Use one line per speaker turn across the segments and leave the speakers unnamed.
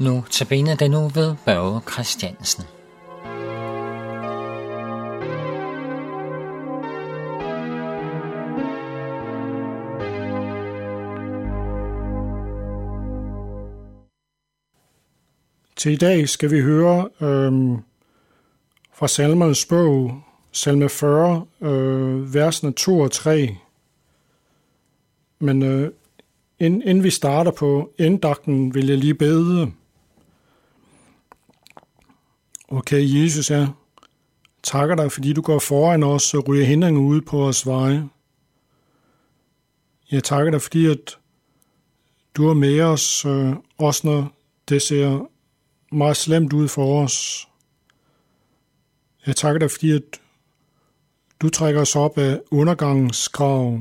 Nu tabiner den nu ved Børge Christiansen.
Til i dag skal vi høre øhm, fra salmernes bog, salme 40, øh, versene 2 og 3. Men øh, inden, inden vi starter på endagten, vil jeg lige bede. Okay, Jesus, jeg takker dig, fordi du går foran os og ryger hindringer ud på vores veje. Jeg takker dig, fordi at du er med os, øh, også når det ser meget slemt ud for os. Jeg takker dig, fordi at du trækker os op af undergangens grav.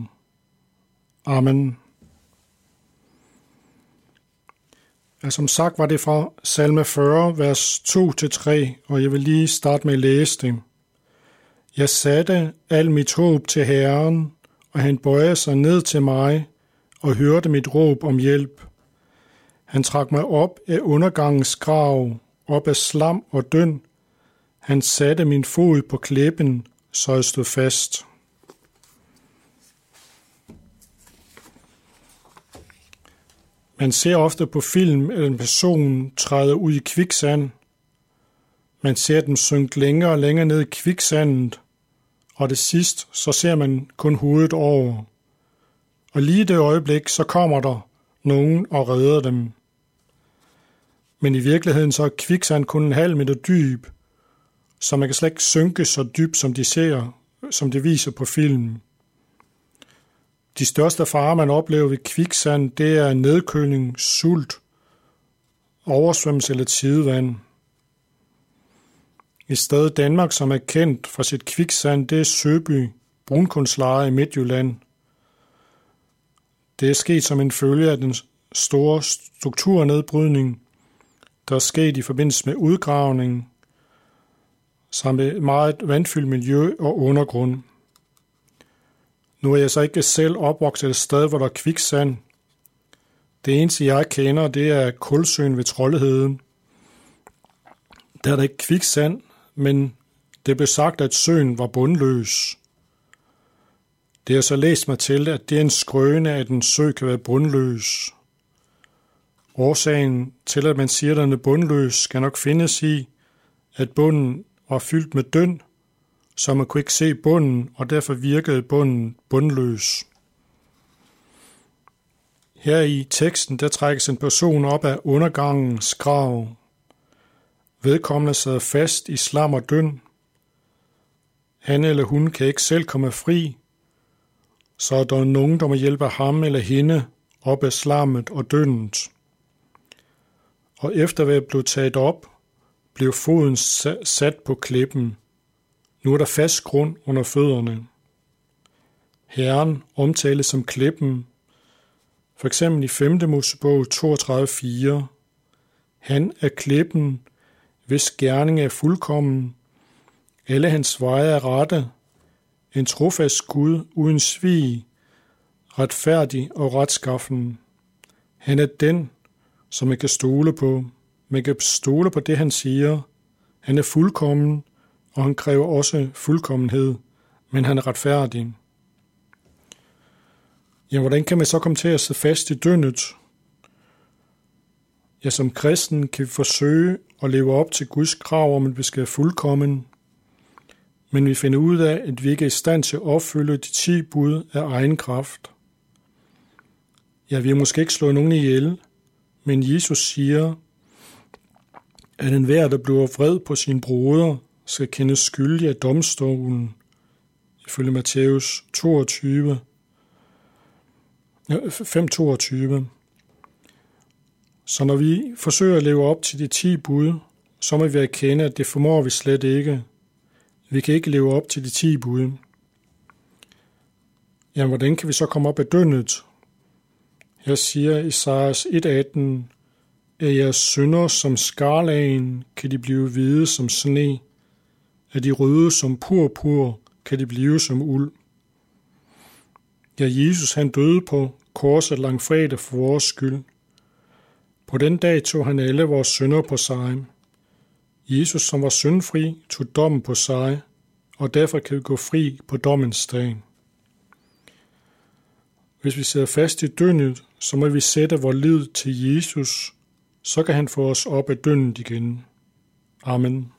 Amen. Ja, som sagt var det fra salme 40, vers 2-3, og jeg vil lige starte med at læse det. Jeg satte al mit håb til Herren, og han bøjede sig ned til mig og hørte mit råb om hjælp. Han trak mig op af undergangens grav, op af slam og døn. Han satte min fod på klippen, så jeg stod fast. Man ser ofte på film, at en person træder ud i kviksand. Man ser dem synke længere og længere ned i kviksandet, og det sidst, så ser man kun hovedet over. Og lige det øjeblik, så kommer der nogen og redder dem. Men i virkeligheden så er kviksand kun en halv meter dyb, så man kan slet ikke synke så dybt, som de ser, som det viser på filmen. De største farer, man oplever ved kviksand, det er nedkøling, sult, oversvømmelse eller tidevand. I stedet Danmark, som er kendt for sit kviksand, det er Søby, brunkunstleje i Midtjylland. Det er sket som en følge af den store strukturnedbrydning, der er sket i forbindelse med udgravning, samt et meget vandfyldt miljø og undergrund. Nu er jeg så ikke selv opvokset et sted, hvor der er kviksand. Det eneste, jeg kender, det er kulsøen ved Trolleheden. Der er der ikke kviksand, men det blev sagt, at søen var bundløs. Det har så læst mig til, at det er en skrøne, at en sø kan være bundløs. Årsagen til, at man siger, at den er bundløs, skal nok findes i, at bunden var fyldt med døn, så man kunne ikke se bunden, og derfor virkede bunden bundløs. Her i teksten, der trækkes en person op af undergangens grav. Vedkommende sad fast i slam og døn. Han eller hun kan ikke selv komme fri, så er der nogen, der må hjælpe ham eller hende op af slammet og dønnet. Og efter at være blevet taget op, blev foden sat på klippen. Nu er der fast grund under fødderne. Herren omtales som klippen, for eksempel i 5. Mosebog 32.4. Han er klippen, hvis gerning er fuldkommen. Alle hans veje er rette. En trofast Gud uden svig, retfærdig og retskaffen. Han er den, som man kan stole på. Man kan stole på det, han siger. Han er fuldkommen, og han kræver også fuldkommenhed, men han er retfærdig. Ja, hvordan kan man så komme til at sidde fast i døgnet? Ja, som kristen kan vi forsøge at leve op til Guds krav om, at vi skal være fuldkommen, men vi finder ud af, at vi ikke er i stand til at opfylde de ti bud af egen kraft. Ja, vi har måske ikke slået nogen ihjel, men Jesus siger, at enhver, der bliver vred på sin broder, skal kendes skyldig af domstolen, ifølge Matthæus 22, 5.22. Så når vi forsøger at leve op til de 10 bud, så må vi erkende, at det formår vi slet ikke. Vi kan ikke leve op til de 10 bud. Jamen, hvordan kan vi så komme op af dønnet? Her siger Isaias 1.18, at jeres synder som skarlagen, kan de blive hvide som sne. Er de røde som purpur, kan de blive som uld. Ja, Jesus han døde på korset langfredag for vores skyld. På den dag tog han alle vores synder på sig. Jesus, som var syndfri, tog dommen på sig, og derfor kan vi gå fri på dommens dag. Hvis vi sidder fast i døgnet, så må vi sætte vores lid til Jesus, så kan han få os op af døgnet igen. Amen.